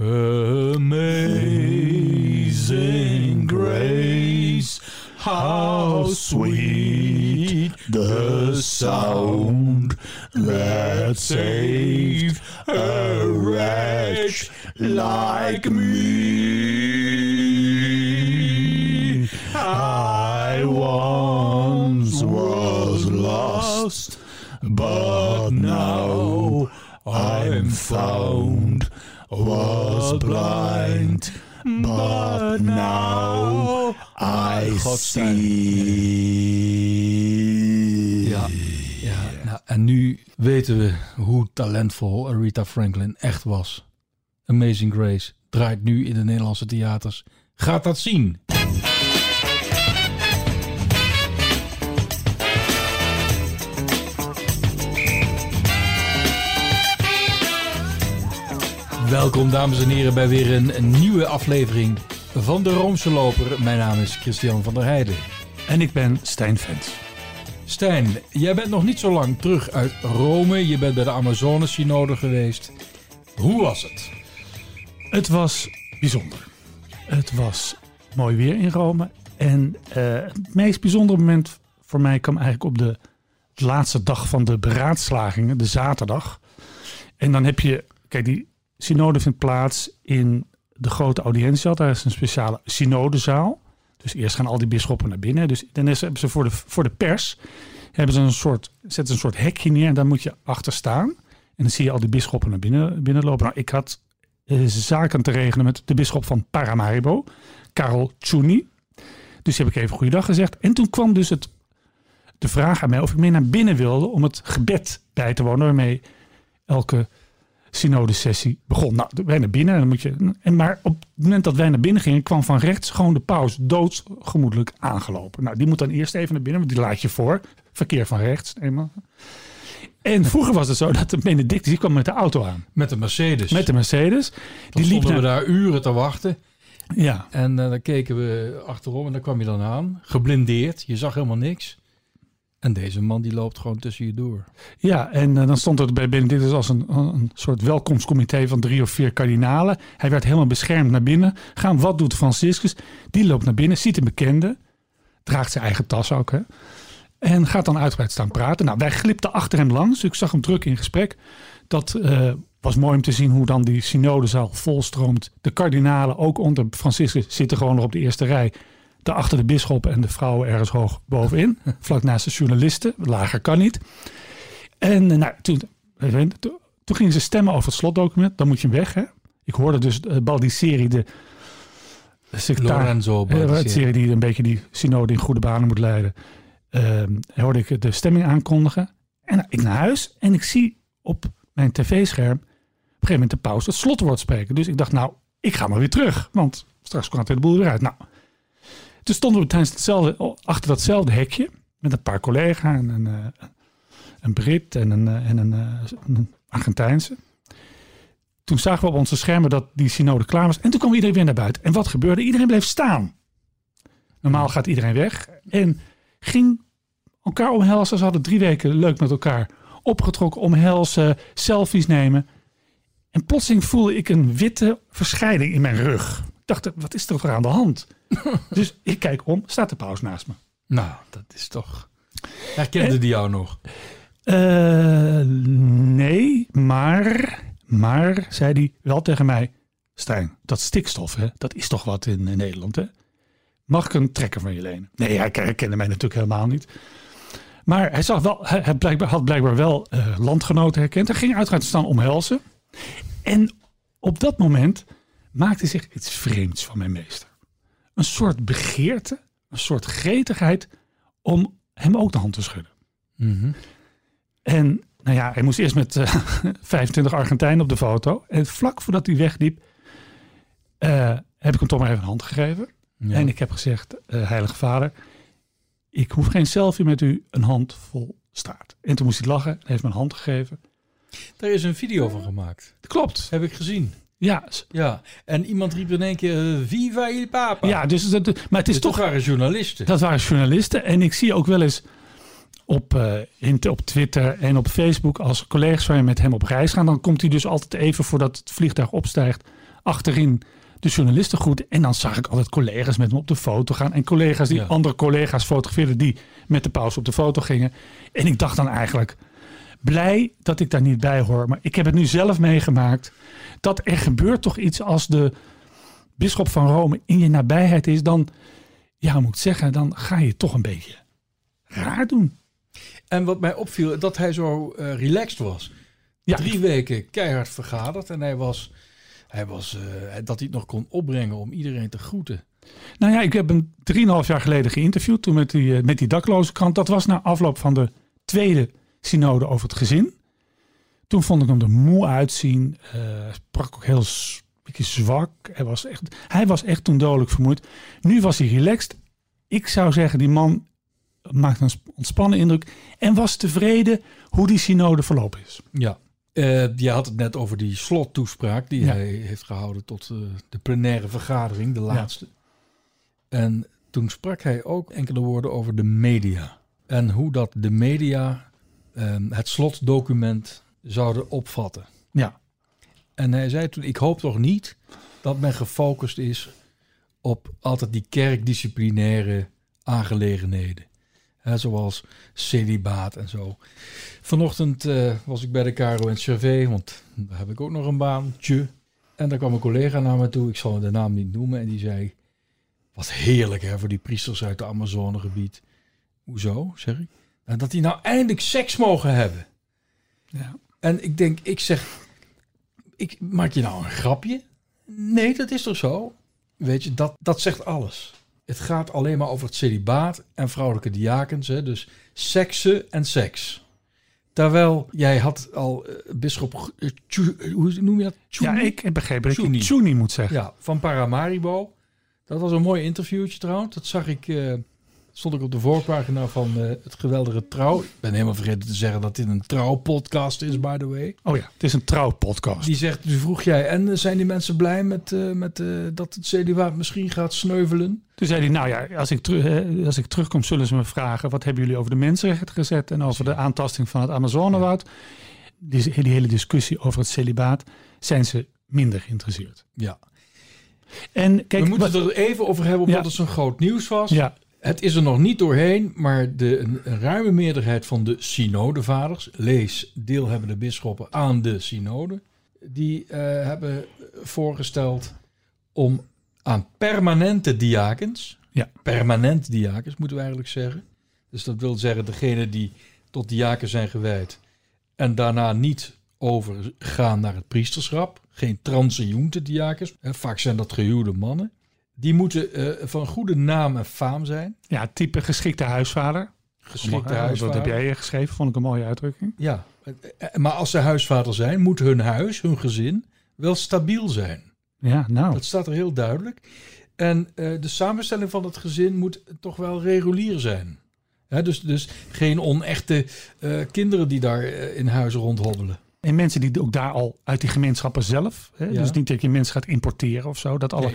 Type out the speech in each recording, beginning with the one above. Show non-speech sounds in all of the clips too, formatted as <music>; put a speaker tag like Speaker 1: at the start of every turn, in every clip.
Speaker 1: Amazing grace, how sweet the sound that saved a wretch like me. I once was lost, but now I'm found. Was blind, but now I see.
Speaker 2: Ja, ja nou, en nu weten we hoe talentvol Aretha Franklin echt was. Amazing Grace draait nu in de Nederlandse theaters. Gaat dat zien. Welkom dames en heren bij weer een, nieuwe aflevering van de Roomse Loper. Mijn naam is Christian van der Heijden.
Speaker 3: En ik ben Stijn Vens.
Speaker 2: Stijn, jij bent nog niet zo lang terug uit Rome. Je bent bij de Amazone-synode geweest. Hoe was het?
Speaker 3: Het was bijzonder. Het was mooi weer in Rome. En eh, het meest bijzondere moment voor mij kwam eigenlijk op de laatste dag van de beraadslagingen, de zaterdag. En dan heb je, kijk, die synode vindt plaats in de grote audiëntiezaal. Daar is een speciale synodezaal. Dus eerst gaan al die bisschoppen naar binnen. Dus dan hebben ze voor de, voor de pers hebben ze een soort, zetten ze een soort hekje neer en daar moet je achter staan. En dan zie je al die bisschoppen naar binnen, binnenlopen. Nou, ik had eh, zaken te regelen met de bisschop van Paramaribo, Karel Ciuni. Dus heb ik even goeiedag gezegd. En toen kwam dus het, de vraag aan mij of ik mee naar binnen wilde om het gebed bij te wonen, waarmee elke synodesessie begon. Nou, wij naar binnen. Dan moet je, en maar op het moment dat wij naar binnen gingen, kwam van rechts gewoon de paus doodsgemoedelijk aangelopen. Nou, die moet dan eerst even naar binnen, want die laat je voor. Verkeer van rechts. Eenmaal. En vroeger was het zo dat de Benedictus, die kwam met de auto aan.
Speaker 2: Met de Mercedes.
Speaker 3: Met de Mercedes.
Speaker 2: Dan
Speaker 3: die liep
Speaker 2: stonden
Speaker 3: naar,
Speaker 2: we daar uren te wachten.
Speaker 3: Ja,
Speaker 2: En eh, dan keken we achterom en dan kwam je dan aan. Geblindeerd. Je zag helemaal niks. En deze man die loopt gewoon tussen je door.
Speaker 3: ja, en eh, dan stond er bij Benedictus als een, een soort welkomstcomité van drie of vier kardinalen. Hij werd helemaal beschermd naar binnen. Gaan, wat doet Franciscus? Die loopt naar binnen, ziet een bekende. Draagt zijn eigen tas ook, hè. En gaat dan uitgebreid staan praten. Nou, wij glipten achter hem langs. Ik zag hem druk in gesprek. Dat eh, was mooi om te zien hoe dan die synodezaal volstroomt. De kardinalen, ook onder Franciscus, zitten gewoon nog op de eerste rij. Daarachter de bisschoppen en de vrouwen ergens hoog bovenin. <laughs> vlak naast de journalisten. Lager kan niet. En eh, nou, toen, toen, toen gingen ze stemmen over het slotdocument. Dan moet je weg, hè. Ik hoorde dus uh, Baldisseri, de, de secretaris.
Speaker 2: Lorenzo
Speaker 3: Ja,
Speaker 2: Baldisseri.
Speaker 3: het serie die een beetje die synode in goede banen moet leiden. Ehm hoorde ik de stemming aankondigen. En nou, ik naar huis en ik zie op mijn tv-scherm op een gegeven moment de paus het slotwoord spreken. Dus ik dacht, nou, ik ga maar weer terug. Want straks komt de boel weer uit. Nou, toen stonden we tijdens hetzelfde, achter datzelfde hekje. Met een paar collega's en een, eh, een Brit en een, eh, en eh, een Argentijnse. Toen zagen we op onze schermen dat die synode klaar was. En toen kwam iedereen weer naar buiten. En wat gebeurde? Iedereen bleef staan. Normaal gaat iedereen weg. En ging elkaar omhelzen. Ze hadden drie weken leuk met elkaar opgetrokken. Omhelzen, selfies nemen. En plotseling voelde ik een witte verschijning in mijn rug. Ik dacht, wat is er voor aan de hand? <laughs> dus ik kijk om, staat de paus naast me.
Speaker 2: Nou, dat is toch... Herkende die jou nog?
Speaker 3: Eh, nee, maar, maar, zei hij wel tegen mij. Stijn, dat stikstof, hè, dat is toch wat in, Nederland, hè? Mag ik een trekker van je lenen? Nee, hij herkende mij natuurlijk helemaal niet. Maar hij, zag wel, hij had blijkbaar, had blijkbaar wel eh, landgenoten herkend. Hij ging uiteraard staan omhelzen. En op dat moment maakte zich iets vreemds van mijn meester. Een soort begeerte, een soort gretigheid om hem ook de hand te schudden.
Speaker 2: Mhm.
Speaker 3: En nou ja, hij moest eerst met eh, <laughs> 25 Argentijnen op de foto. En vlak voordat hij wegliep, eh, heb ik hem toch maar even een hand gegeven.
Speaker 2: Ja.
Speaker 3: En ik heb gezegd, eh, Heilige Vader, ik hoef geen selfie met u, een hand vol staart. En toen moest hij lachen, hij heeft me een hand gegeven.
Speaker 2: Daar is een video van gemaakt.
Speaker 3: Klopt.
Speaker 2: Heb ik gezien.
Speaker 3: Ja,
Speaker 2: Ja. En iemand riep in één keer, eh, viva il papa.
Speaker 3: ja dus dat, maar het is
Speaker 2: Dus
Speaker 3: toch
Speaker 2: toch waren journalisten.
Speaker 3: Dat waren journalisten. En ik zie ook wel eens op, in- op Twitter en op Facebook... als collega's van je met hem op reis gaan... dan komt hij dus altijd even voordat het vliegtuig opstijgt... achterin de journalisten goed. En dan zag ik altijd collega's met me op de foto gaan. En collega's die
Speaker 2: Ja.
Speaker 3: andere collega's fotografeerden die met de pauze op de foto gingen. En ik dacht dan eigenlijk, blij dat ik daar niet bij hoor. Maar ik heb het nu zelf meegemaakt. Dat er gebeurt toch iets als de bisschop van Rome in je nabijheid is. Dan, ja, moet ik zeggen, dan ga je toch een beetje raar doen.
Speaker 2: En wat mij opviel, dat hij zo eh, relaxed was.
Speaker 3: Ja,
Speaker 2: Drie weken keihard vergaderd en hij was, hij was eh, dat hij het nog kon opbrengen om iedereen te groeten.
Speaker 3: Nou ja, ik heb hem 3,5 jaar geleden geïnterviewd. Toen met die, eh, met die dakloze krant. Dat was na afloop van de tweede synode over het gezin. Toen vond ik hem er moe uitzien. Hij sprak ook heel beetje zwak. Hij was, echt, hij was echt toen dodelijk vermoeid. Nu was hij relaxed. Ik zou zeggen, die man maakt een sp- ontspannen indruk. En was tevreden hoe die synode verlopen is.
Speaker 2: Ja. Eh, je had het net over die slottoespraak die
Speaker 3: Ja.
Speaker 2: hij heeft gehouden tot eh, de plenaire vergadering, de laatste. En toen sprak hij ook enkele woorden over de media. En hoe dat de media ehm, het slotdocument zouden opvatten.
Speaker 3: Ja,
Speaker 2: En hij zei toen, ik hoop toch niet dat men gefocust is op altijd die kerkdisciplinaire aangelegenheden. Hè, zoals celibaat en zo. Vanochtend eh, was ik bij de Caro in Cervé, want daar heb ik ook nog een baantje. En daar kwam een collega naar me toe, ik zal de naam niet noemen, en die zei... Wat heerlijk hè, voor die priesters uit het Amazonegebied. Hoezo, zeg ik? Dat die nou eindelijk seks mogen hebben.
Speaker 3: ja.
Speaker 2: En ik denk, ik zeg, ik, maak je nou een grapje? Nee, dat is toch zo? Weet je, dat, dat zegt alles. Het gaat alleen maar over het celibaat en vrouwelijke diakens. Hè? Dus seksen en seks. Terwijl jij had al uh, bisschop, uh, Tju- uh, hoe noem je dat?
Speaker 3: ja ik heb begrepen dat ik Tjoeni moet zeggen.
Speaker 2: Ja, van Paramaribo. Dat was een mooi interviewtje trouwens. Dat zag ik, eh, stond ik op de voorpagina van eh, het geweldige Trouw. Ik ben helemaal vergeten te zeggen dat dit een Trouw-podcast is, by the way.
Speaker 3: Oh ja, het is een trouwpodcast.
Speaker 2: Die zegt, dus vroeg jij, en eh, zijn die mensen blij met, eh, met dat het celibaat misschien gaat sneuvelen?
Speaker 3: Toen zei hij, nou ja, als ik, teru- hè, als ik terugkom zullen ze me vragen... wat hebben jullie over de mensenrechten gezet... en over de aantasting van het Amazonewoud. Die, die hele discussie over het celibaat... zijn ze minder geïnteresseerd.
Speaker 2: Ja.
Speaker 3: En kijk,
Speaker 2: We moeten
Speaker 3: wat-
Speaker 2: er even over hebben, omdat
Speaker 3: Ja.
Speaker 2: het zo'n groot nieuws was.
Speaker 3: ja,
Speaker 2: Het is er nog niet doorheen, maar de, een, een ruime meerderheid van de synodevaders, lees deelhebbende bisschoppen aan de synode, die eh, hebben voorgesteld om aan permanente diakens,
Speaker 3: Ja.
Speaker 2: permanent diakens moeten we eigenlijk zeggen, dus dat wil zeggen degene die tot diaken zijn gewijd en daarna niet overgaan naar het priesterschap, geen transeunte diakens, vaak zijn dat gehuwde mannen, die moeten eh, van goede naam en faam zijn.
Speaker 3: ja, type geschikte huisvader.
Speaker 2: Geschikte huisvader.
Speaker 3: Dat heb jij geschreven, vond ik een mooie uitdrukking.
Speaker 2: Ja, eh, eh, maar als ze huisvader zijn, moet hun huis, hun gezin, wel stabiel zijn.
Speaker 3: Ja, nou,
Speaker 2: Dat staat er heel duidelijk. En de samenstelling van het gezin moet toch wel regulier zijn. Dus, dus geen onechte kinderen die daar in huizen rondhobbelen.
Speaker 3: En mensen die ook daar al uit die gemeenschappen zelf... Hè,
Speaker 2: Ja.
Speaker 3: dus niet dat je mensen gaat importeren of zo... dat alle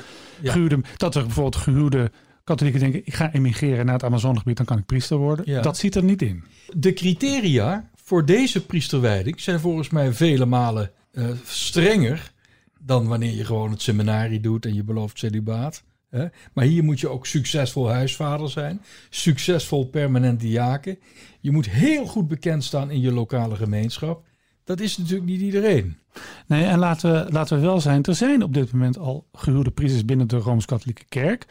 Speaker 2: Nee, ja.
Speaker 3: dat er bijvoorbeeld gehuwde katholieken denken... ik ga emigreren naar het Amazonegebied, dan kan ik priester worden.
Speaker 2: Ja.
Speaker 3: Dat zit er niet in.
Speaker 2: De criteria voor deze priesterwijding zijn volgens mij vele malen eh, strenger dan wanneer je gewoon het seminarie doet en je belooft celibaat. Hè? Maar hier moet je ook succesvol huisvader zijn, succesvol permanent diaken. Je moet heel goed bekend staan in je lokale gemeenschap. Dat is natuurlijk niet iedereen.
Speaker 3: Nee, en laten we, laten we wel zijn, er zijn op dit moment al gehuwde priesters binnen de Rooms-Katholieke Kerk.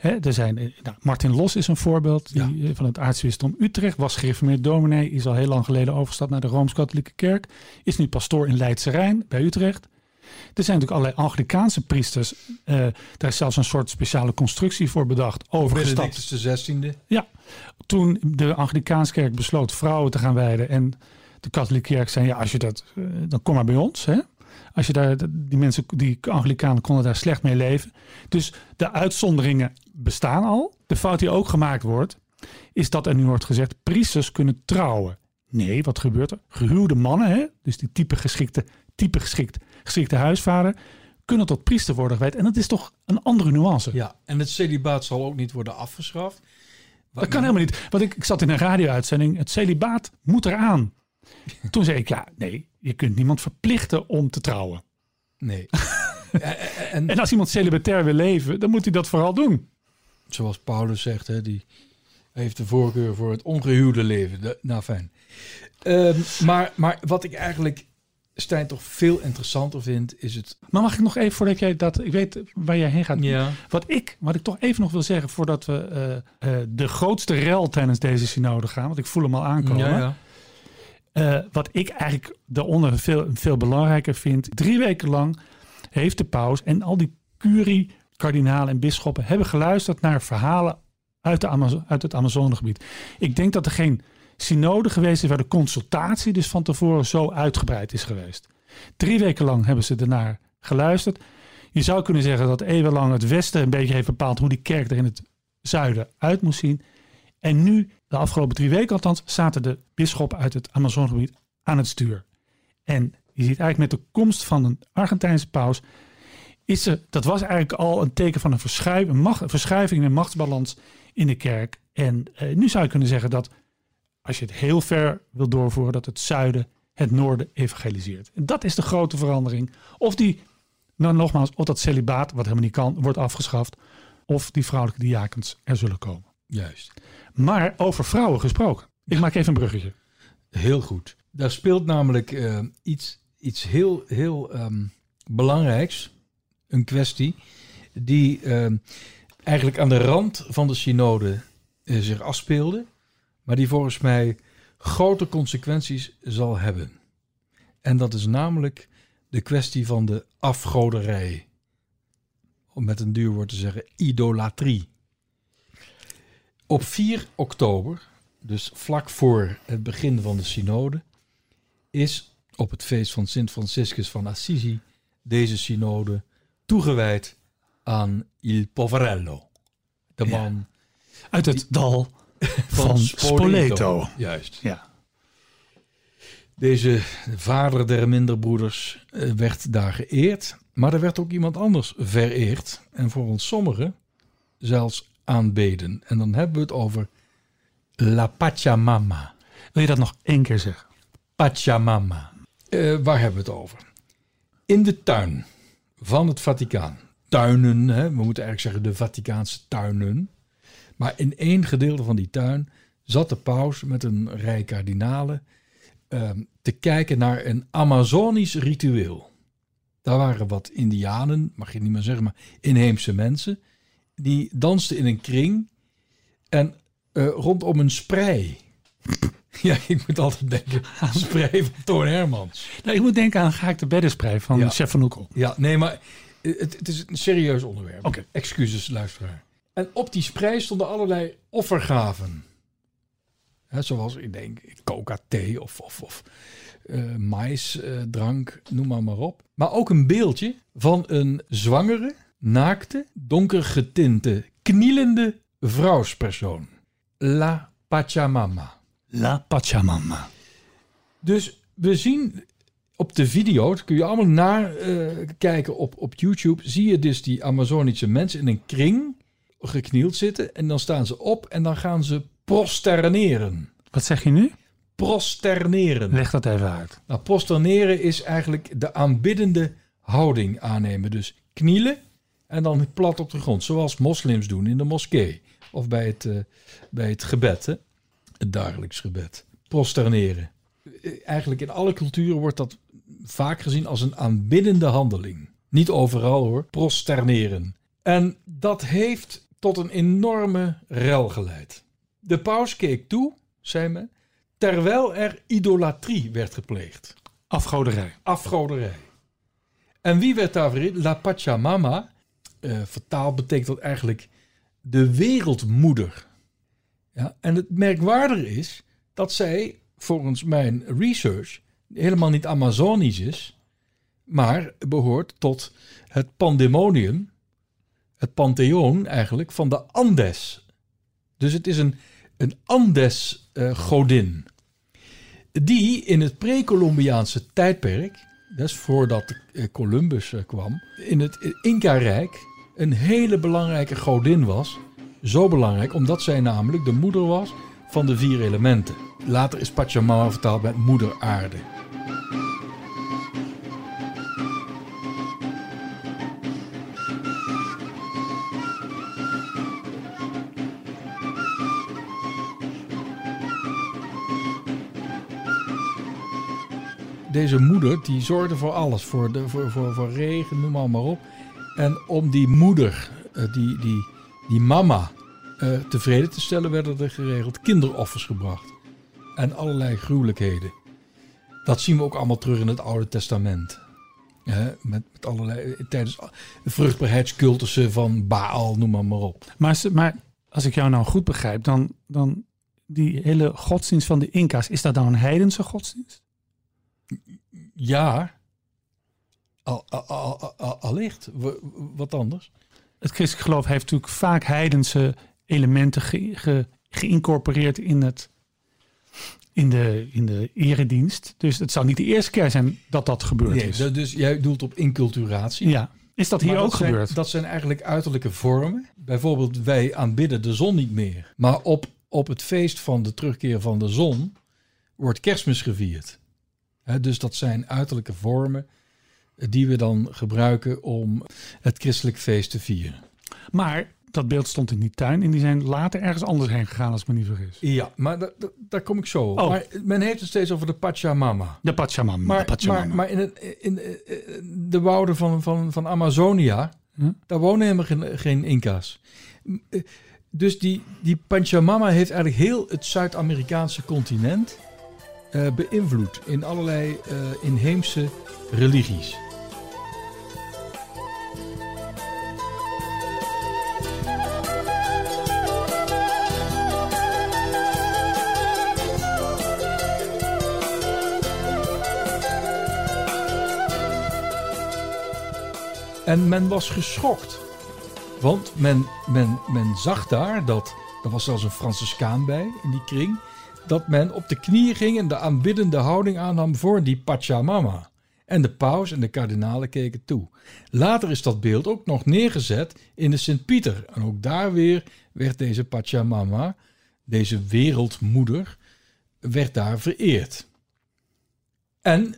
Speaker 3: Er zijn, eh, nou, Martin Los is een voorbeeld die, eh, van het aartsbisdom Utrecht. Was gereformeerd dominee, is al heel lang geleden overgestapt naar de Rooms-Katholieke Kerk. Is nu pastoor in Leidse Rijn bij Utrecht. Er zijn natuurlijk allerlei Anglikaanse priesters. eh, daar is zelfs een soort speciale constructie voor bedacht. Overgestapt.
Speaker 2: Benedictus de 16e.
Speaker 3: Ja, toen de Anglikaanse kerk besloot vrouwen te gaan wijden en de katholieke kerk zei, ja, als je dat, eh, dan kom maar bij ons. Hè? Als je daar, die mensen, die Anglikanen konden daar slecht mee leven. Dus de uitzonderingen bestaan al. De fout die ook gemaakt wordt, is dat er nu wordt gezegd, priesters kunnen trouwen. Nee, wat gebeurt er? Gehuwde mannen, hè? dus die type geschikte, type geschikt, geschikte huisvader, kunnen tot priester worden gewijd. En dat is toch een andere nuance.
Speaker 2: Ja, en het celibaat zal ook niet worden afgeschaft.
Speaker 3: Dat kan helemaal niet. Want ik, ik zat in een radio-uitzending. Het celibaat moet eraan. <laughs> Toen zei ik, ja, nee, je kunt niemand verplichten om te trouwen.
Speaker 2: Nee. <laughs> en,
Speaker 3: En als iemand celibatair wil leven, dan moet hij dat vooral doen.
Speaker 2: zoals Paulus zegt, hè, die heeft de voorkeur voor het ongehuwde leven. De- nou, fijn. Ehm, maar, maar wat ik eigenlijk, Stijn, toch veel interessanter vind, is het...
Speaker 3: Maar mag ik nog even, voordat jij dat... Ik weet waar jij heen gaat.
Speaker 2: Ja.
Speaker 3: Wat ik, wat ik toch even nog wil zeggen, voordat we eh, eh, de grootste rel tijdens deze synode gaan, want ik voel hem al aankomen.
Speaker 2: Ja, ja.
Speaker 3: Eh, wat ik eigenlijk daaronder veel, veel belangrijker vind. Drie weken lang heeft de paus en al die curie, kardinalen en bisschoppen hebben geluisterd naar verhalen uit, de Amazo- uit het Amazonegebied. Ik denk dat er geen synode geweest is waar de consultatie dus van tevoren zo uitgebreid is geweest. Drie weken lang hebben ze ernaar geluisterd. Je zou kunnen zeggen dat eeuwenlang het Westen een beetje heeft bepaald hoe die kerk er in het zuiden uit moest zien. En nu, de afgelopen drie weken althans, zaten de bisschoppen uit het Amazonegebied aan het stuur. En je ziet eigenlijk met de komst van een Argentijnse paus, is er, dat was eigenlijk al een teken van een, verschuiving, een, een verschuiving in de machtsbalans in de kerk. En eh, nu zou je kunnen zeggen dat, als je het heel ver wil doorvoeren, dat het zuiden het noorden evangeliseert. En dat is de grote verandering. Of die, nou nogmaals, of dat celibaat, wat helemaal niet kan, wordt afgeschaft. Of die vrouwelijke diakens er zullen komen.
Speaker 2: Juist.
Speaker 3: Maar over vrouwen gesproken. Ik maak even een bruggetje.
Speaker 2: Heel goed. Daar speelt namelijk eh, iets, iets heel, heel ehm, belangrijks. Een kwestie die ehm, eigenlijk aan de rand van de synode eh, zich afspeelde. Maar die volgens mij grote consequenties zal hebben. En dat is namelijk de kwestie van de afgoderij. Om met een duur woord te zeggen, idolatrie. Op 4 oktober dus vlak voor het begin van de synode, is op het feest van Sint Franciscus van Assisi deze synode toegewijd aan Il Poverello. De
Speaker 3: Ja.
Speaker 2: man
Speaker 3: Uit het dal <laughs> van, Spoleto.
Speaker 2: Juist.
Speaker 3: Ja.
Speaker 2: Deze vader der minderbroeders eh, werd daar geëerd, maar er werd ook iemand anders vereerd. En voor ons sommigen zelfs aanbeden. En dan hebben we het over La Pachamama.
Speaker 3: Wil je dat nog één keer zeggen?
Speaker 2: Pachamama. Eh, waar hebben we het over? In de tuin van het Vaticaan. Tuinen, hè? we moeten eigenlijk zeggen de Vaticaanse tuinen. Maar in één gedeelte van die tuin zat de paus met een rij kardinalen ehm, te kijken naar een Amazonisch ritueel. Daar waren wat indianen, mag je niet meer zeggen, maar inheemse mensen. Die dansten in een kring en eh, rondom een sprei. <laughs> Ja, ik moet altijd denken aan sprei van Toon Hermans.
Speaker 3: Nou, ik moet denken aan Ga ik de beddenspray van
Speaker 2: Ja.
Speaker 3: Chef van Oekel.
Speaker 2: Ja, nee, maar het, het is een serieus onderwerp.
Speaker 3: Oké.
Speaker 2: Excuses, luisteraar. En op die sprei stonden allerlei offergaven. Hè, zoals, ik denk, coca-thee of, of, of eh, maïsdrank, noem maar maar op. Maar ook een beeldje van een zwangere, naakte, donker getinte, knielende vrouwspersoon. La Pachamama.
Speaker 3: La Pachamama.
Speaker 2: Dus we zien op de video, dat kun je allemaal naar eh, kijken op, op YouTube, zie je dus die Amazonische mensen in een kring geknield zitten. En dan staan ze op en dan gaan ze prosterneren.
Speaker 3: Wat zeg je nu?
Speaker 2: Prosterneren.
Speaker 3: Leg dat even uit.
Speaker 2: Nou, prosterneren is eigenlijk de aanbiddende houding aannemen. Dus knielen en dan plat op de grond. Zoals moslims doen in de moskee. Of bij het, eh, bij het gebed, hè? het dagelijks gebed. Prosterneren. Eh, Eigenlijk in alle culturen wordt dat vaak gezien als een aanbiddende handeling. Niet overal hoor, prosterneren. En dat heeft tot een enorme rel geleid. De paus keek toe, zei men, terwijl er idolatrie werd gepleegd.
Speaker 3: Afgoderij.
Speaker 2: Afgoderij. En wie werd daar vereerd? La Pachamama. Eh, vertaald betekent dat eigenlijk de wereldmoeder. Ja, en het merkwaardige is dat zij, volgens mijn research, helemaal niet Amazonisch is, maar behoort tot het pandemonium, het pantheon eigenlijk, van de Andes. Dus het is een, een Andes-godin. die in het pre-Columbiaanse tijdperk, dus voordat eh, Columbus eh, kwam, in het Inca-rijk een hele belangrijke godin was. Zo belangrijk omdat zij namelijk de moeder was van de vier elementen. Later is Pachamama vertaald met moeder aarde. Deze moeder die zorgde voor alles, voor, de, voor, voor, voor regen, noem maar op. En om die moeder, eh, die, die, die mama, eh, tevreden te stellen, werden er geregeld kinderoffers gebracht. En allerlei gruwelijkheden. Dat zien we ook allemaal terug in het Oude Testament. Hè, met, met allerlei, tijdens vruchtbaarheidscultussen van Baal, noem maar, maar op.
Speaker 3: Maar, maar als ik jou nou goed begrijp, dan, dan die hele godsdienst van de Inca's, is dat nou een heidense godsdienst?
Speaker 2: Ja, al, al, al, al- allicht. Wat anders?
Speaker 3: Het christelijk geloof heeft natuurlijk vaak heidense elementen ge, ge- geïncorporeerd in, het, in, de, in de eredienst. Dus het zou niet de eerste keer zijn dat dat gebeurd
Speaker 2: Nee,
Speaker 3: is.
Speaker 2: dus jij doelt op inculturatie.
Speaker 3: Ja, is dat hier ook
Speaker 2: dat zijn,
Speaker 3: gebeurd?
Speaker 2: Dat zijn eigenlijk uiterlijke vormen. Bijvoorbeeld, wij aanbidden de zon niet meer. Maar op, op het feest van de terugkeer van de zon wordt kerstmis gevierd. Dus dat zijn uiterlijke vormen die we dan gebruiken om het christelijk feest te vieren.
Speaker 3: Maar dat beeld stond in die tuin en die zijn later ergens anders heen gegaan als ik me niet vergis.
Speaker 2: Ja, maar da- da- daar kom ik zo op.
Speaker 3: Oh.
Speaker 2: Maar men heeft het steeds over de Pachamama.
Speaker 3: De Pachamama.
Speaker 2: Maar,
Speaker 3: de Pachamama.
Speaker 2: maar, maar in, het, in eh, eh, de wouden van, van, van Amazonia,
Speaker 3: Hm?
Speaker 2: daar wonen helemaal geen, geen Inca's. Eh, Dus die, die Pachamama heeft eigenlijk heel het Zuid-Amerikaanse continent beïnvloed in allerlei inheemse religies. En men was geschokt. Want men, men, men zag daar dat, er was zelfs een Franciscaan bij in die kring, dat men op de knieën ging en de aanbiddende houding aannam voor die Pachamama. En de paus en de kardinalen keken toe. Later is dat beeld ook nog neergezet in de Sint-Pieter. En ook daar weer werd deze Pachamama, deze wereldmoeder, werd daar vereerd. En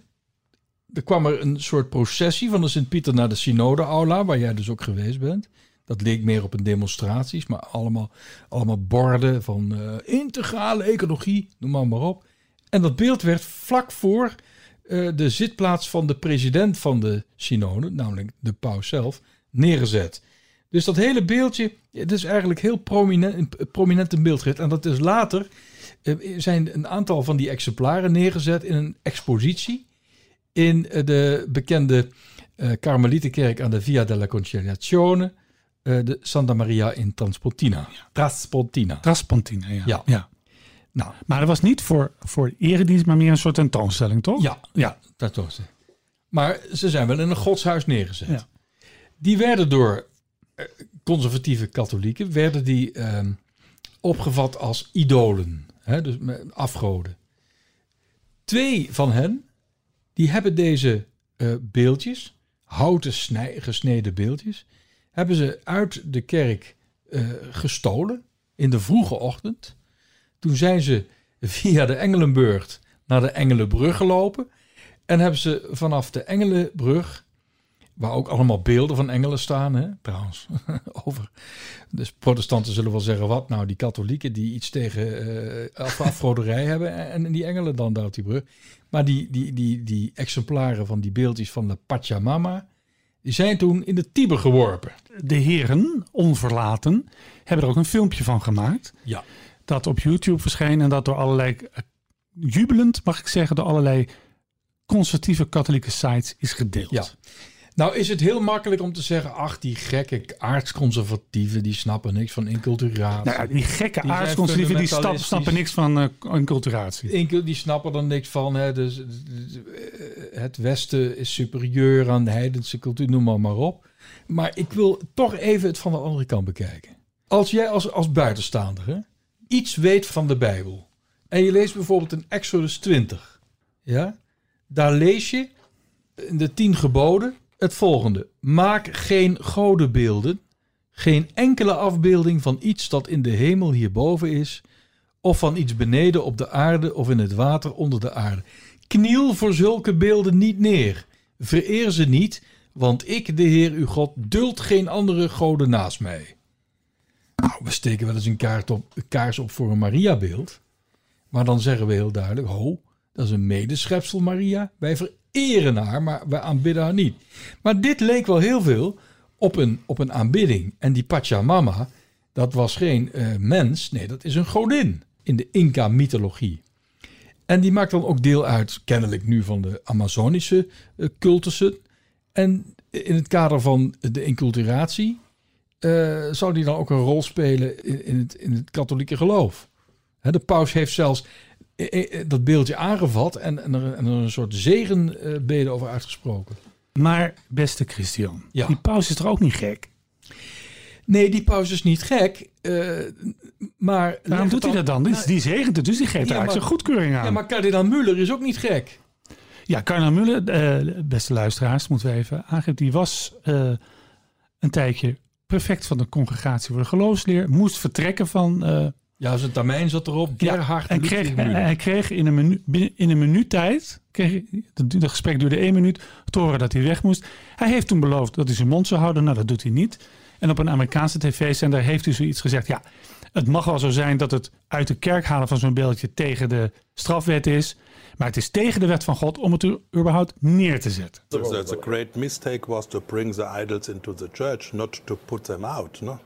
Speaker 2: er kwam er een soort processie van de Sint-Pieter naar de Synode-aula, waar jij dus ook geweest bent. Dat leek meer op een demonstraties, maar allemaal, allemaal borden van eh, integrale ecologie, noem maar, maar op. En dat beeld werd vlak voor eh, de zitplaats van de president van de synode, namelijk de paus zelf, neergezet. Dus dat hele beeldje, het is eigenlijk heel prominent, prominent een beeldrit. En dat is later, eh, zijn een aantal van die exemplaren neergezet in een expositie in eh, de bekende eh Karmelietenkerk aan de Via della Conciliazione, eh, de Santa Maria in Transpontina. Traspontina.
Speaker 3: Traspontina, ja.
Speaker 2: Ja.
Speaker 3: ja.
Speaker 2: Nou,
Speaker 3: Maar dat was niet voor, voor eredienst, maar meer een soort tentoonstelling, toch?
Speaker 2: ja, ja, dat was het. Maar ze zijn wel in een godshuis neergezet.
Speaker 3: Ja.
Speaker 2: Die werden door conservatieve katholieken werden die ehm, opgevat als idolen, hè, dus afgoden. Twee van hen die hebben deze eh, beeldjes, houten gesneden beeldjes, hebben ze uit de kerk eh, gestolen in de vroege ochtend. Toen zijn ze via de Engelenburg naar de Engelenbrug gelopen. En hebben ze vanaf de Engelenbrug, waar ook allemaal beelden van engelen staan, hè, trouwens, <laughs> over. Dus protestanten zullen wel zeggen, wat nou, die katholieken die iets tegen af- afgoderij <laughs> hebben en die engelen dan daar op die brug. Maar die, die, die, die exemplaren van die beeldjes van de Pachamama, die zijn toen in de Tiber geworpen.
Speaker 3: De heren, onverlaten, hebben er ook een filmpje van gemaakt.
Speaker 2: Ja.
Speaker 3: Dat op YouTube verscheen en dat door allerlei, eh, jubelend mag ik zeggen, door allerlei conservatieve katholieke sites is gedeeld.
Speaker 2: Ja. Nou is het heel makkelijk om te zeggen, ach die gekke aardsconservatieven, die snappen niks van inculturatie.
Speaker 3: Nou die gekke
Speaker 2: Die
Speaker 3: aardsconservatieven die stap, snappen niks van eh enculturatie.
Speaker 2: Incul- die snappen er niks van. Hè. Dus, eh, het Westen is superieur aan de heidense cultuur, noem maar, maar op. Maar ik wil toch even het van de andere kant bekijken. Als jij als, als buitenstaander hè, iets weet van de Bijbel. En je leest bijvoorbeeld in Exodus 20. Ja? Daar lees je in de tien geboden het volgende. Maak geen godenbeelden. Geen enkele afbeelding van iets dat in de hemel hierboven is of van iets beneden op de aarde of in het water onder de aarde. Kniel voor zulke beelden niet neer. Vereer ze niet, want ik, de Heer uw God, duld geen andere goden naast mij. Nou, we steken wel eens een kaart op, kaars op voor een Mariabeeld. Maar dan zeggen we heel duidelijk, ho, Dat is een medeschepsel Maria. Wij haar, maar wij aanbidden haar niet. Maar dit leek wel heel veel op een, op een aanbidding. En die Pachamama, dat was geen eh, mens. Nee, dat is een godin in de Inca-mythologie. En die maakt dan ook deel uit, kennelijk nu, van de Amazonische uh, cultussen. En in het kader van de inculturatie uh, zou die dan ook een rol spelen in, het, in het katholieke geloof. De paus heeft zelfs dat beeldje aangevat en, en, er, en er een soort zegenbeden over uitgesproken.
Speaker 3: Maar beste Christian, ja. die paus is toch ook niet gek?
Speaker 2: Nee, die pauze is niet gek. Uh, maar
Speaker 3: Waarom doet hij dat dan? Nou, die zegent het, dus die geeft ja, eigenlijk zijn goedkeuring aan.
Speaker 2: Ja, maar kardinaal Muller is ook niet gek.
Speaker 3: Ja, kardinaal Muller, uh, beste luisteraars, moeten we even aangeven. Die was uh, een tijdje prefect van de congregatie voor de geloofsleer. Moest vertrekken van...
Speaker 2: ja, zijn termijn zat erop. Gerhard
Speaker 3: ja, en kreeg, hij kreeg in een, menu, in een minuut tijd... Kreeg, het gesprek duurde één minuut... te horen dat hij weg moest. Hij heeft toen beloofd dat hij zijn mond zou houden. Nou, dat doet hij niet. En op een Amerikaanse tv-zender heeft u zoiets gezegd. Ja, het mag wel zo zijn dat het uit de kerk halen van zo'n beeldje tegen de strafwet is. Maar het is tegen de wet van God om het er überhaupt neer te zetten.
Speaker 1: So the great mistake was to bring the idols into the church, not to put them out. No?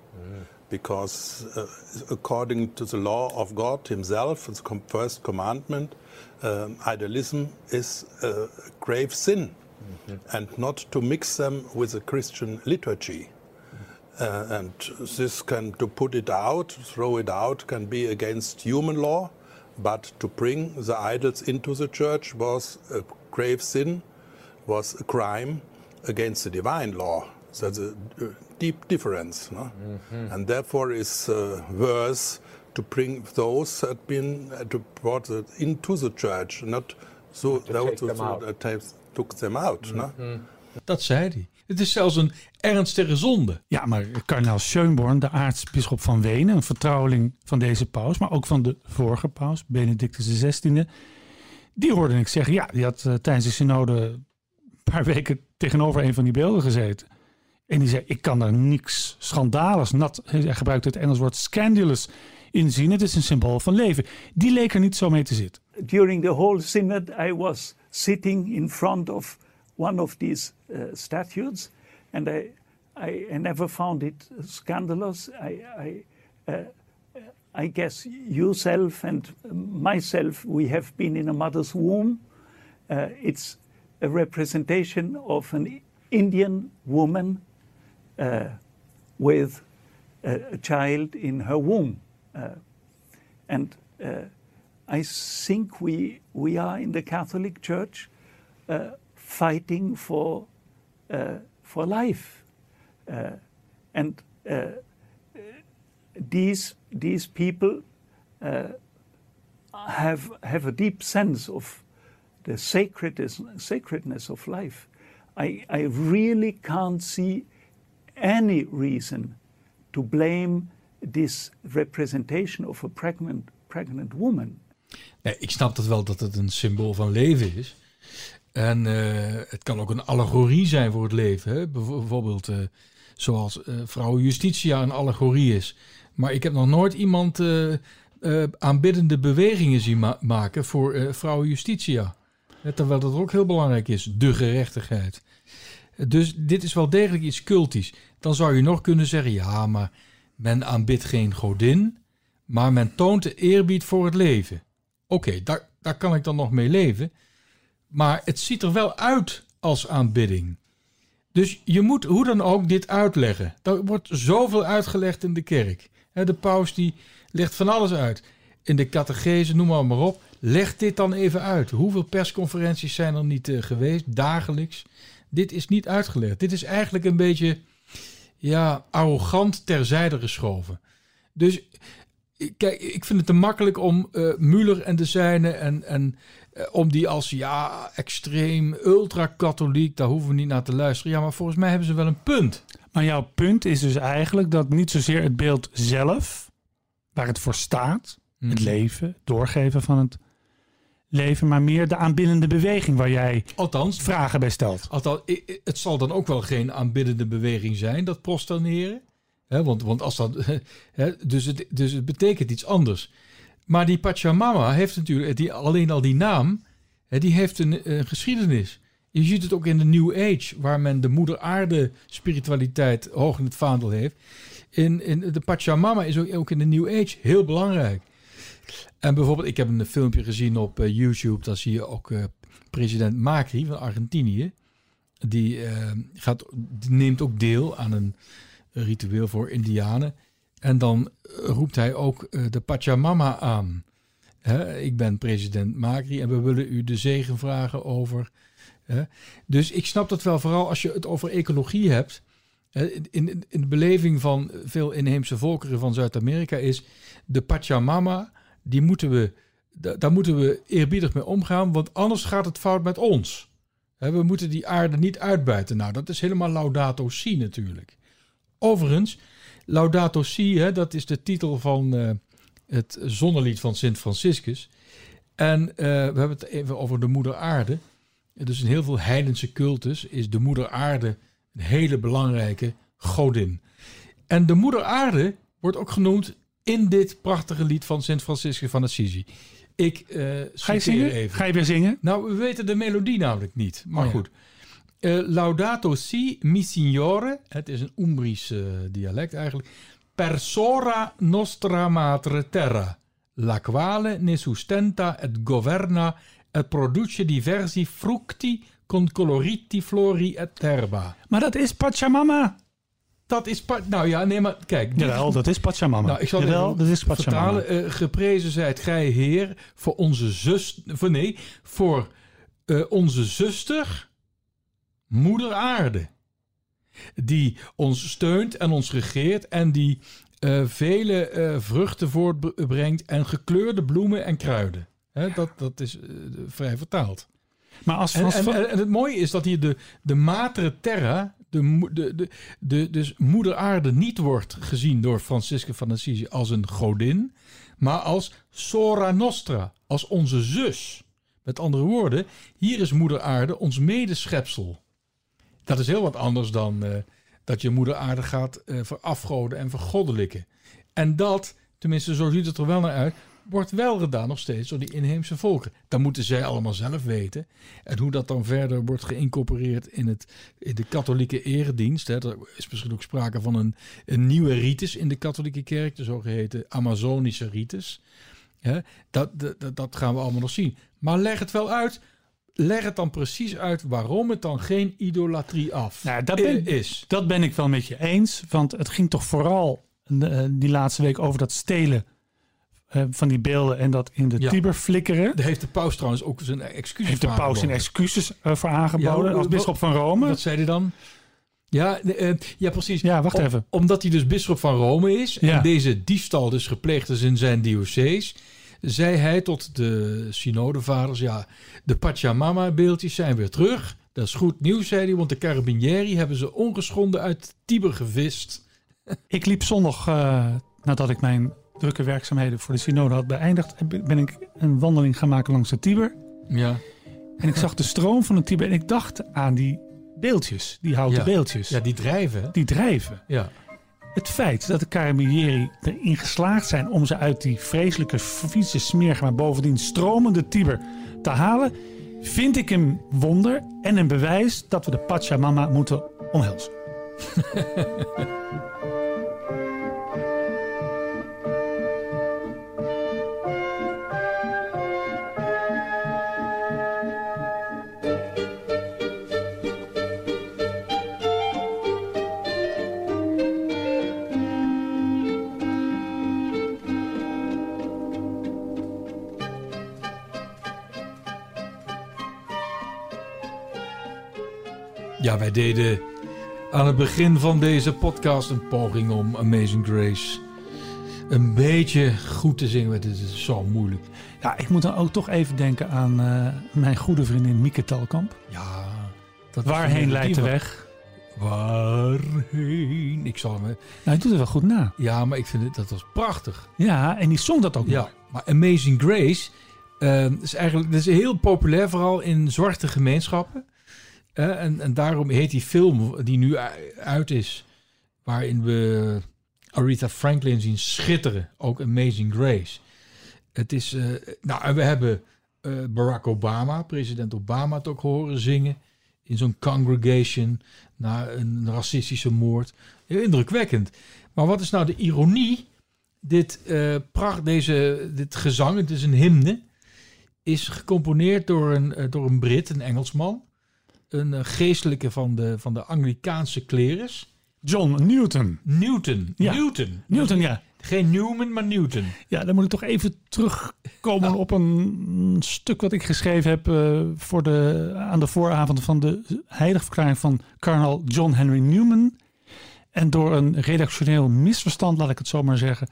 Speaker 1: Because uh, according to the law of God himself, the first commandment, uh, idolism is a grave sin. Mm -hmm. And not to mix them with the Christian liturgy. Uh, and this can, to put it out, throw it out, can be against human law, but to bring the idols into the church was a grave sin, was a crime against the divine law. That's a deep difference. No? Mm-hmm. And therefore it's uh, worse to bring those that been uh, to brought it into the church, not so those who took them out. Mm-hmm. No?
Speaker 2: Dat zei hij. Het is zelfs een ernstige zonde.
Speaker 3: Ja, maar kardinaal Schönborn, de aartsbisschop van Wenen, een vertrouweling van deze paus, maar ook van de vorige paus, Benedictus XVI, die hoorde ik zeggen, ja, die had uh, tijdens de synode een paar <laughs> weken tegenover een van die beelden gezeten. En die zei, ik kan daar niks schandaligs, nat, hij gebruikt het Engels woord scandalous, in zien. Het is een symbool van leven. Die leek er niet zo mee te zitten.
Speaker 4: During the whole synod I was sitting in front of one of these uh, statutes, and I, I, never found it scandalous. I, I, uh, I guess yourself and myself, we have been in a mother's womb. It's a representation of an Indian woman with a, child in her womb. Uh, and uh, I think we, we are in the Catholic Church fighting for uh, for life, uh, and uh, these these people have have a deep sense of the sacredness sacredness of life. I, I really can't see any reason to blame this representation of a pregnant, pregnant woman.
Speaker 2: Ik snap dat wel dat het een symbool van leven is. En uh, het kan ook een allegorie zijn voor het leven. Hè? Bijvoorbeeld uh, zoals uh, vrouw Justitia een allegorie is. Maar ik heb nog nooit iemand aanbiddende bewegingen zien ma maken voor vrouw Justitia. Terwijl dat ook heel belangrijk is, de gerechtigheid. Dus dit is wel degelijk iets cultisch. Dan zou je nog kunnen zeggen, ja, maar men aanbidt geen godin, maar men toont de eerbied voor het leven. Oké, daar, daar kan ik dan nog mee leven. Maar het ziet er wel uit als aanbidding. Dus je moet hoe dan ook dit uitleggen. Er wordt zoveel uitgelegd in de kerk. De paus die legt van alles uit. In de catechese, noem maar, maar op. Leg dit dan even uit. Hoeveel persconferenties zijn er niet uh, geweest, dagelijks? Dit is niet uitgelegd. Dit is eigenlijk een beetje ja, arrogant terzijde geschoven. Dus kijk, ik vind het te makkelijk om uh, Muller en de zijne en, en eh, om die als ja, extreem, ultra-katholiek, daar hoeven we niet naar te luisteren. Ja, maar volgens mij hebben ze wel een punt.
Speaker 3: Maar jouw punt is dus eigenlijk dat niet zozeer het beeld zelf, waar het voor staat, het mhm. leven, doorgeven van het leven, maar meer de aanbiddende beweging waar jij althans, vragen bij stelt.
Speaker 2: Althans, het zal dan ook wel geen aanbiddende beweging zijn, dat prostaneren. want, want als dat. <laughs> dus, het, dus het betekent iets anders. Maar die Pachamama heeft natuurlijk, die, alleen al die naam die heeft een, een geschiedenis. Je ziet het ook in de New Age, waar men de moeder aarde spiritualiteit hoog in het vaandel heeft. In, in de Pachamama is ook, ook in de New Age heel belangrijk. En bijvoorbeeld, ik heb een filmpje gezien op eh, YouTube, daar zie je ook eh, president Macri van Argentinië. Die, eh, gaat, die neemt ook deel aan een ritueel voor Indianen. En dan roept hij ook de Pachamama aan. Ik ben president Macri en we willen u de zegen vragen over. Hè. Dus ik snap dat wel, vooral als je het over ecologie hebt. In, in de beleving van veel inheemse volkeren van Zuid-Amerika is de Pachamama, die moeten we, da- daar moeten we eerbiedig mee omgaan, want anders gaat het fout met ons. We moeten die aarde niet uitbuiten. Nou, dat is helemaal Laudato Si natuurlijk. Overigens, Laudato Si, dat is de titel van eh, het zonnelied van Sint Franciscus. En eh, we hebben het even over de moeder aarde. Dus in heel veel heidense cultus is de moeder aarde een hele belangrijke godin. En de moeder aarde wordt ook genoemd in dit prachtige lied van Sint Franciscus van Assisi. Ik eh
Speaker 3: Ga je zingen?
Speaker 2: even.
Speaker 3: Ga je weer zingen?
Speaker 2: Nou, we weten de melodie namelijk niet. Maar
Speaker 3: Oh ja.
Speaker 2: goed. Eh, Laudato si, mi signore. Het is een Umbrisch eh, dialect eigenlijk. Per sora nostra madre terra. La quale ne sustenta et governa et produce diversi fructi con coloriti flori et herba.
Speaker 3: Maar dat is Pachamama.
Speaker 2: Dat is... pa- Nou ja, nee, maar kijk.
Speaker 3: Jawel, dat is Pachamama.
Speaker 2: nou, ik zal
Speaker 3: Jawel, dat is Pachamama.
Speaker 2: vertalen. Eh, geprezen zijt gij, Heer, voor onze zus... Voor, nee, voor eh, onze zuster, Moeder Aarde. Die ons steunt en ons regeert en die eh, vele vruchten voortbrengt en gekleurde bloemen en kruiden. Hè, dat, dat is vrij vertaald.
Speaker 3: Maar als
Speaker 2: En,
Speaker 3: Frans
Speaker 2: en,
Speaker 3: van-
Speaker 2: en, en het mooie is dat hier de, de matere terra, de, de, de, dus moeder aarde, niet wordt gezien door Francisca van Assisi als een godin, maar als Sora Nostra, als onze zus. Met andere woorden, hier is moeder aarde ons medeschepsel. Dat is heel wat anders dan eh, dat je moeder aarde gaat eh verafgoden en vergoddelijken. En dat, tenminste zo ziet het er wel naar uit, wordt wel gedaan nog steeds door die inheemse volken. Dat moeten zij allemaal zelf weten. En hoe dat dan verder wordt geïncorporeerd in, het, in de katholieke eredienst. Hè, er is misschien ook sprake van een, een nieuwe ritus in de katholieke kerk, de zogeheten Amazonische ritus. Hè, dat, dat, dat gaan we allemaal nog zien. Maar leg het wel uit. Leg het dan precies uit waarom het dan geen idolatrie af
Speaker 3: Nou, dat ben-
Speaker 2: is.
Speaker 3: Dat ben ik wel met je eens. Want het ging toch vooral eh, die laatste week over dat stelen van die beelden en dat in de
Speaker 2: Ja.
Speaker 3: Tiber flikkeren.
Speaker 2: Daar heeft de paus trouwens ook zijn excuses
Speaker 3: Heeft de paus zijn
Speaker 2: aangeboden.
Speaker 3: excuses eh, voor aangeboden
Speaker 2: Ja,
Speaker 3: als bisschop van Rome?
Speaker 2: Wat zei hij dan? Ja, eh, eh, ja precies.
Speaker 3: Ja, wacht
Speaker 2: Om-
Speaker 3: even.
Speaker 2: Omdat hij dus bisschop van Rome is
Speaker 3: Ja.
Speaker 2: en deze diefstal dus gepleegd is in zijn diocees, zei hij tot de synodevaders, ja, de Pachamama-beeldjes zijn weer terug. Dat is goed nieuws, zei hij, want de Carabinieri hebben ze ongeschonden uit Tiber gevist.
Speaker 3: Ik liep zondag, eh, nadat ik mijn drukke werkzaamheden voor de synode had beëindigd, ben ik een wandeling gaan maken langs de Tiber.
Speaker 2: Ja,
Speaker 3: En ik zag de stroom van de Tiber en ik dacht aan die beeldjes, die houten
Speaker 2: Ja.
Speaker 3: beeldjes,
Speaker 2: ja die drijven.
Speaker 3: die drijven.
Speaker 2: Ja.
Speaker 3: Het feit dat de Carabinieri erin geslaagd zijn om ze uit die vreselijke, vieze, smerige, maar bovendien stromende Tiber te halen, vind ik een wonder en een bewijs dat we de Pachamama moeten omhelzen. <laughs>
Speaker 2: deden aan het begin van deze podcast een poging om Amazing Grace een beetje goed te zingen. Het is zo moeilijk.
Speaker 3: Ja, ik moet dan ook toch even denken aan eh, mijn goede vriendin Mieke Telkamp.
Speaker 2: Ja, dat
Speaker 3: Waarheen
Speaker 2: een
Speaker 3: leidt de weg?
Speaker 2: Waarheen? Ik zal hem.
Speaker 3: Nou, hij doet het wel goed na.
Speaker 2: Ja, maar ik vind het dat was prachtig.
Speaker 3: Ja, en die zong dat ook
Speaker 2: Ja,
Speaker 3: mooi.
Speaker 2: maar Amazing Grace eh, is eigenlijk dat is heel populair, vooral in zwarte gemeenschappen. En, en daarom heet die film die nu uit is, waarin we Aretha Franklin zien schitteren, ook Amazing Grace. Het is, eh, nou, en we hebben eh, Barack Obama, president Obama, het ook horen zingen in zo'n congregation na een racistische moord. Indrukwekkend. Maar wat is nou de ironie? Dit, eh, pracht, deze, dit gezang, het is een hymne, is gecomponeerd door een, door een Brit, een Engelsman. Een eh, geestelijke van de, van de Anglikaanse klerus.
Speaker 3: John Newton.
Speaker 2: Newton.
Speaker 3: Ja.
Speaker 2: Newton.
Speaker 3: Newton, ja.
Speaker 2: Geen Newman, maar Newton.
Speaker 3: Ja, dan moet ik toch even terugkomen op een stuk wat ik geschreven heb eh, voor de, aan de vooravond van de heiligverklaring van kardinaal John Henry Newman. En door een redactioneel misverstand, laat ik het zo maar zeggen,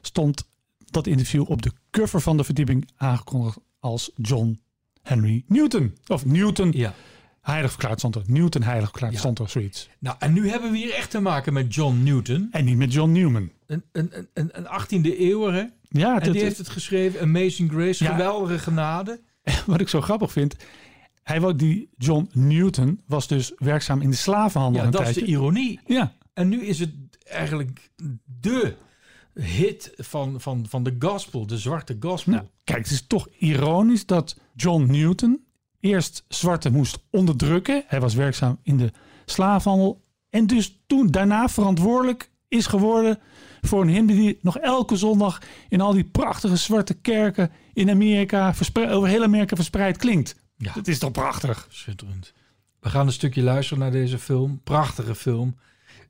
Speaker 3: stond dat interview op de cover van de verdieping aangekondigd als John Henry Newton. Of Newton
Speaker 2: Ja.
Speaker 3: Heilig verklaard stond er. Newton heilig verklaard
Speaker 2: Ja.
Speaker 3: stond er zoiets.
Speaker 2: Nou, en nu hebben we hier echt te maken met John Newton.
Speaker 3: En niet met John Newman.
Speaker 2: Een, een, een- een, een 18e eeuwer, hè?
Speaker 3: Ja,
Speaker 2: En
Speaker 3: het-
Speaker 2: die heeft het geschreven, Amazing Grace,
Speaker 3: Ja.
Speaker 2: geweldige genade.
Speaker 3: wat ik zo grappig vind. Hij wou die John Newton was dus werkzaam in de slavenhandel.
Speaker 2: Ja,
Speaker 3: een
Speaker 2: dat is de ironie.
Speaker 3: Ja,
Speaker 2: En nu is het eigenlijk de hit van, van, van de gospel, de zwarte gospel.
Speaker 3: nou, kijk, het is toch ironisch dat John Newton eerst zwarte moest onderdrukken. Hij was werkzaam in de slavenhandel. En dus toen daarna verantwoordelijk is geworden voor een hymne die nog elke zondag in al die prachtige zwarte kerken in Amerika, over heel Amerika verspreid klinkt.
Speaker 2: Ja.
Speaker 3: Dat is toch prachtig?
Speaker 2: Schitterend. We gaan een stukje luisteren naar deze film. Prachtige film.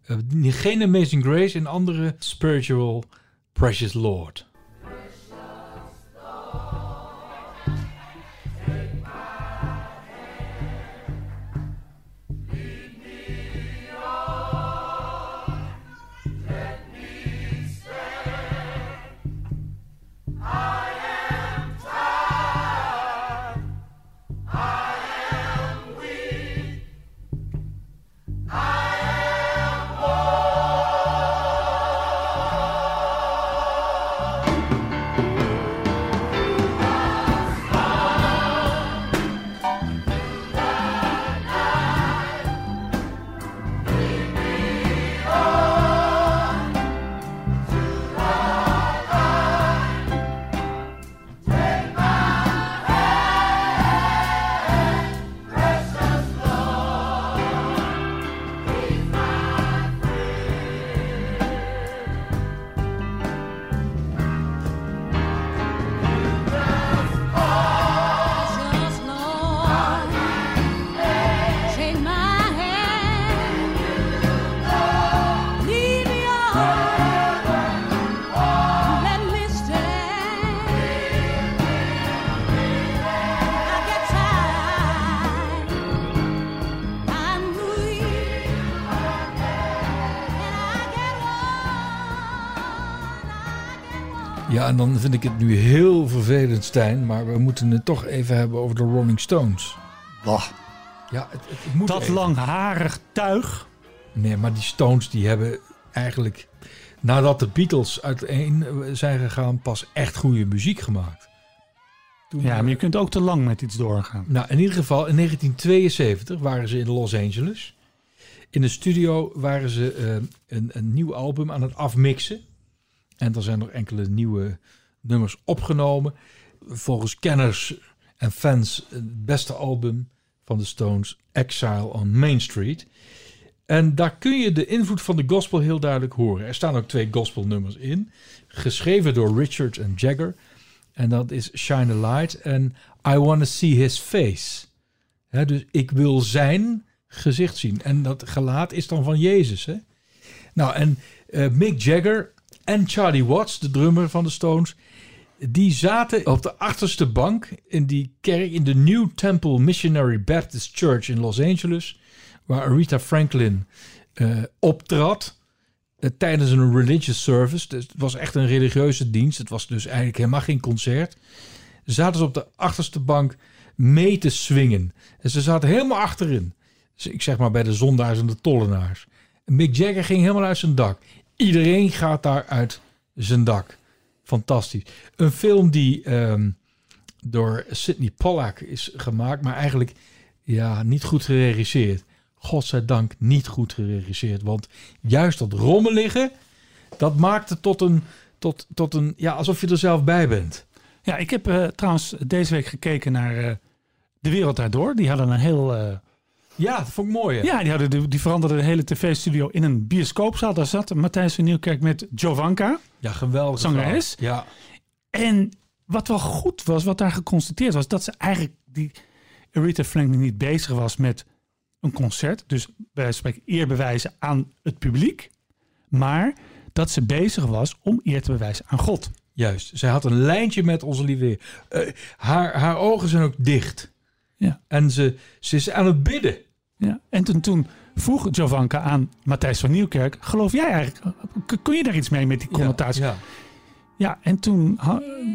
Speaker 2: Eh, geen Amazing Grace, een andere spiritual Precious Lord. Ja, en dan vind ik het nu heel vervelend, Stijn. Maar we moeten het toch even hebben over de Rolling Stones. Ja, het, het moet
Speaker 3: Dat
Speaker 2: even.
Speaker 3: langharig tuig.
Speaker 2: Nee, maar die Stones die hebben eigenlijk... Nadat de Beatles uiteen zijn gegaan... pas echt goede muziek gemaakt. Toen,
Speaker 3: Ja, maar je kunt ook te lang met iets doorgaan.
Speaker 2: Nou, in ieder geval, in 1972 waren ze in Los Angeles. In de studio waren ze eh, een, een nieuw album aan het afmixen. En er zijn nog enkele nieuwe nummers opgenomen. Volgens kenners en fans het beste album van de Stones, Exile on Main Street. En daar kun je de invloed van de gospel heel duidelijk horen. Er staan ook twee gospelnummers in, geschreven door Richard en Jagger. En dat is Shine a Light en I Want to See His Face. Dus ik wil zijn gezicht zien. En dat gelaat is dan van Jezus. Nou, en eh, Mick Jagger en Charlie Watts, de drummer van de Stones, die zaten op de achterste bank in die kerk in de New Temple Missionary Baptist Church in Los Angeles, waar Aretha Franklin eh, optrad eh, tijdens een religious service. Dus het was echt een religieuze dienst. Het was dus eigenlijk helemaal geen concert. Zaten ze op de achterste bank mee te swingen. En ze zaten helemaal achterin. Dus ik zeg maar bij de zondaars en de tollenaars. En Mick Jagger ging helemaal uit zijn dak. Iedereen gaat daar uit zijn dak. Fantastisch. Een film die ehm, door Sidney Pollack is gemaakt, maar eigenlijk ja, niet goed geregisseerd. Godzijdank niet goed geregisseerd. Want juist dat rommelige, dat maakt het tot een, tot, tot een ja, alsof je er zelf bij bent.
Speaker 3: Ja, ik heb eh, trouwens deze week gekeken naar eh, De Wereld Daardoor. Die hadden een heel... eh,
Speaker 2: Ja, dat vond ik mooi. hè?
Speaker 3: ja, die, hadden de, die veranderden de hele tv-studio in een bioscoopzaal. Daar zat Matthijs van Nieuwkerk met Jovanka.
Speaker 2: ja geweldig.
Speaker 3: Zangeres?
Speaker 2: Ja,
Speaker 3: En wat wel goed was, wat daar geconstateerd was, dat ze eigenlijk die Aretha Franklin niet bezig was met een concert, dus bij wijze van spreken eer bewijzen aan het publiek, maar dat ze bezig was om eer te bewijzen aan God.
Speaker 2: juist. Zij had een lijntje met onze lieve. Eh, haar, haar ogen zijn ook dicht.
Speaker 3: Ja.
Speaker 2: En ze, ze is aan het bidden.
Speaker 3: Ja. En toen, toen vroeg Jovanka aan Matthijs van Nieuwkerk, geloof jij eigenlijk, kun je daar iets mee met die connotatie?
Speaker 2: Ja,
Speaker 3: Ja, en toen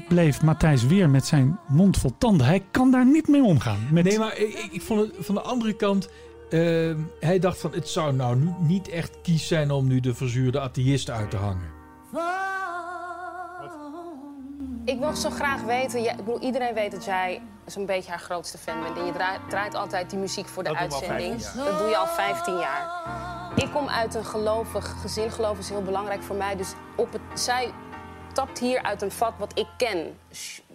Speaker 3: bleef Matthijs weer met zijn mond vol tanden. Hij kan daar niet mee omgaan. Met,
Speaker 2: Nee, maar ik, ik, ik vond het van de andere kant. Eh, hij dacht van het zou nou nu niet echt kies zijn om nu de verzuurde atheïst uit te hangen.
Speaker 5: Ik wil zo graag weten, jij- ik bedoel, iedereen weet dat jij zo'n beetje haar grootste fan bent. En je draait, draait altijd die muziek voor de
Speaker 6: Dat
Speaker 5: uitzending.
Speaker 6: 15
Speaker 5: Dat doe je al 15 jaar. Ik kom uit een gelovig gezin. Geloof is heel belangrijk voor mij. Dus op het, zij tapt hier uit een vat wat ik ken.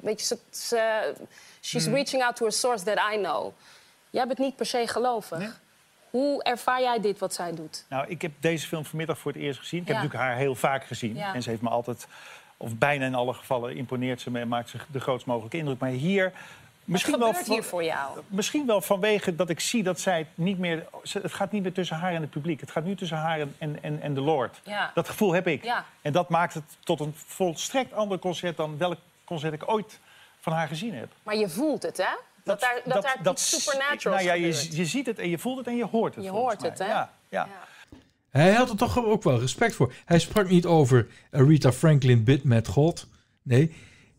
Speaker 5: Weet je, ze, ze- she's
Speaker 6: Hmm.
Speaker 5: reaching out to a source that I know. Jij bent niet per se gelovig. Hoe ervaar jij dit wat zij doet?
Speaker 6: Nou, ik heb deze film vanmiddag voor het eerst gezien. Ik heb
Speaker 5: Ja.
Speaker 6: natuurlijk haar heel vaak gezien.
Speaker 5: Ja.
Speaker 6: En ze heeft me altijd, of bijna in alle gevallen, imponeert ze me en maakt ze de grootst mogelijke indruk. Maar hier, misschien
Speaker 5: Wat
Speaker 6: wel,
Speaker 5: hier voor jou?
Speaker 6: misschien wel vanwege dat ik zie dat zij het niet meer. Het gaat niet meer tussen haar en het publiek. Het gaat nu tussen haar en, en, en, en de Lord.
Speaker 5: Ja.
Speaker 6: Dat gevoel heb ik.
Speaker 5: Ja.
Speaker 6: En dat maakt het tot een volstrekt ander concert dan welk concert ik ooit van haar gezien heb.
Speaker 5: Maar je voelt het, hè? Dat, daar, dat, daar iets supernaturals
Speaker 6: nou ja, je, je ziet het en je voelt het en je hoort het.
Speaker 5: Je hoort het, hè?
Speaker 6: Ja, ja.
Speaker 2: Hij had er toch ook wel respect voor. Hij sprak niet over Rita Franklin bidt met God. Nee,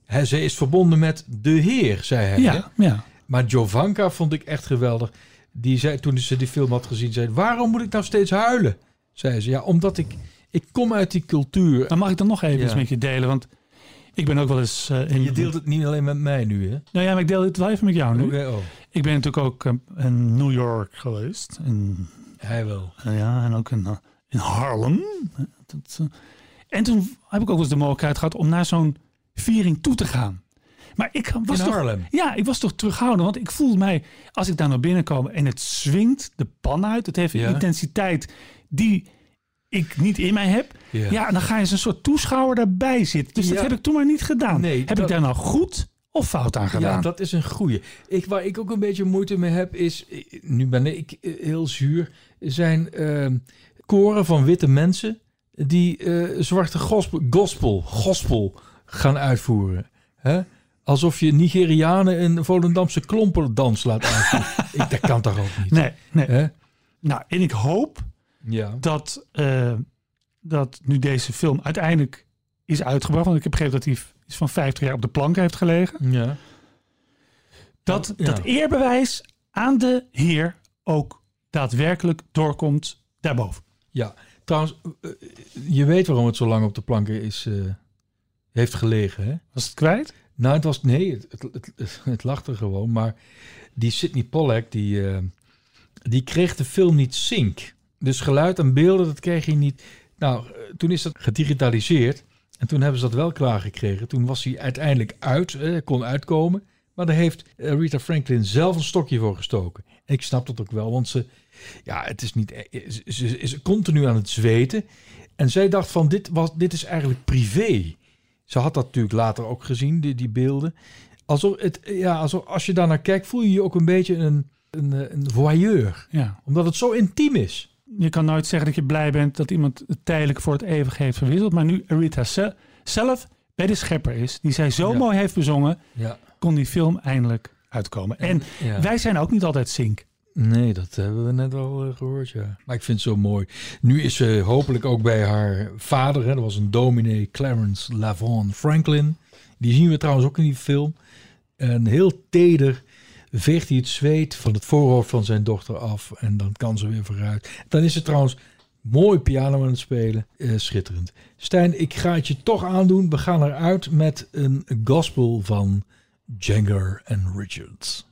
Speaker 2: hij, ze is verbonden met de Heer, zei hij. hè?
Speaker 3: ja, ja.
Speaker 2: Maar Jovanka vond ik echt geweldig. Die zei toen ze die film had gezien, zei: waarom moet ik nou steeds huilen? Zei ze. Ja, omdat ik ik kom uit die cultuur.
Speaker 3: Dan mag ik dan nog even
Speaker 2: Ja.
Speaker 3: iets met je delen, want ik ben ook wel eens eh, in...
Speaker 2: Je deelt het niet alleen met mij nu, hè?
Speaker 3: Nou ja, maar ik deel het wel even met jou nu.
Speaker 2: Oh,
Speaker 3: Ik ben natuurlijk ook eh, in New York geweest. In,
Speaker 2: hij wel.
Speaker 3: ja, en ook in, eh, in Harlem. Dat, en toen heb ik ook wel eens de mogelijkheid gehad om naar zo'n viering toe te gaan. Maar ik was
Speaker 2: In
Speaker 3: toch,
Speaker 2: Harlem?
Speaker 3: Ja, ik was toch terughoudend. Want ik voelde mij, als ik daar naar binnen kom en het swingt de pan uit. Het heeft een
Speaker 2: Ja.
Speaker 3: intensiteit die ik niet in mij heb.
Speaker 2: Ja.
Speaker 3: Ja, dan ga je als een soort toeschouwer daarbij zitten. Dus dat heb ik toen maar niet gedaan.
Speaker 2: Nee,
Speaker 3: heb
Speaker 2: dat-
Speaker 3: ik daar nou goed of fout aan gedaan?
Speaker 2: Ja, dat is een goeie. Ik, waar ik ook een beetje moeite mee heb, is... Nu ben ik heel zuur. Zijn eh, koren van witte mensen... die eh, zwarte gospel, gospel, gospel gaan uitvoeren. Hè? Alsof je Nigerianen een Volendamse klomperdans laat uitvoeren. <laughs> ik, dat kan toch ook niet?
Speaker 3: Nee, nee.
Speaker 2: Hè?
Speaker 3: Nou, en ik hoop
Speaker 2: Ja.
Speaker 3: dat, eh, dat nu deze film uiteindelijk is uitgebracht. Want ik heb begrepen dat hij iets van 50 jaar op de plank heeft gelegen.
Speaker 2: ja.
Speaker 3: Dat
Speaker 2: Ja.
Speaker 3: dat eerbewijs aan de Heer ook daadwerkelijk doorkomt daarboven.
Speaker 2: Ja, trouwens, eh, je weet waarom het zo lang op de planken is, eh, heeft gelegen, hè?
Speaker 3: Was het kwijt?
Speaker 2: Nou, het was nee, het, het, het, het lag er gewoon. Maar die Sidney Pollack, die, eh, die kreeg de film niet sync. Dus geluid en beelden, dat kreeg hij niet. Nou, eh, toen is dat gedigitaliseerd. En toen hebben ze dat wel klaargekregen. Toen was hij uiteindelijk uit, eh, kon uitkomen. Maar daar heeft eh, Rita Franklin zelf een stokje voor gestoken. En ik snap dat ook wel, want ze, ja, het is niet, eh, ze, is continu aan het zweten. En zij dacht van, dit, was, dit is eigenlijk privé. Ze had dat natuurlijk later ook gezien, die, die beelden. Alsof het, ja, alsof, als je daar naar kijkt, voel je je ook een beetje een, een, een voyeur.
Speaker 3: Ja.
Speaker 2: Omdat het zo intiem is.
Speaker 3: Je kan nooit zeggen dat je blij bent dat iemand het tijdelijk voor het eeuwig heeft verwisseld. Maar nu Arita ze- zelf bij de schepper is, die zij zo
Speaker 2: Ja.
Speaker 3: mooi heeft bezongen,
Speaker 2: Ja.
Speaker 3: kon die film eindelijk uitkomen. En
Speaker 2: Ja.
Speaker 3: wij zijn ook niet altijd sync.
Speaker 2: Nee, dat hebben we net al eh, gehoord, ja. Maar ik vind het zo mooi. Nu is ze hopelijk ook bij haar vader. Hè. Dat was een dominee, Clarence Lavon Franklin. Die zien we trouwens ook in die film. En heel teder veegt hij het zweet van het voorhoofd van zijn dochter af. En dan kan ze weer vooruit. Dan is ze trouwens mooi piano aan het spelen. Eh, schitterend. Stijn, ik ga het je toch aandoen. We gaan eruit met een gospel van Jagger en Richards.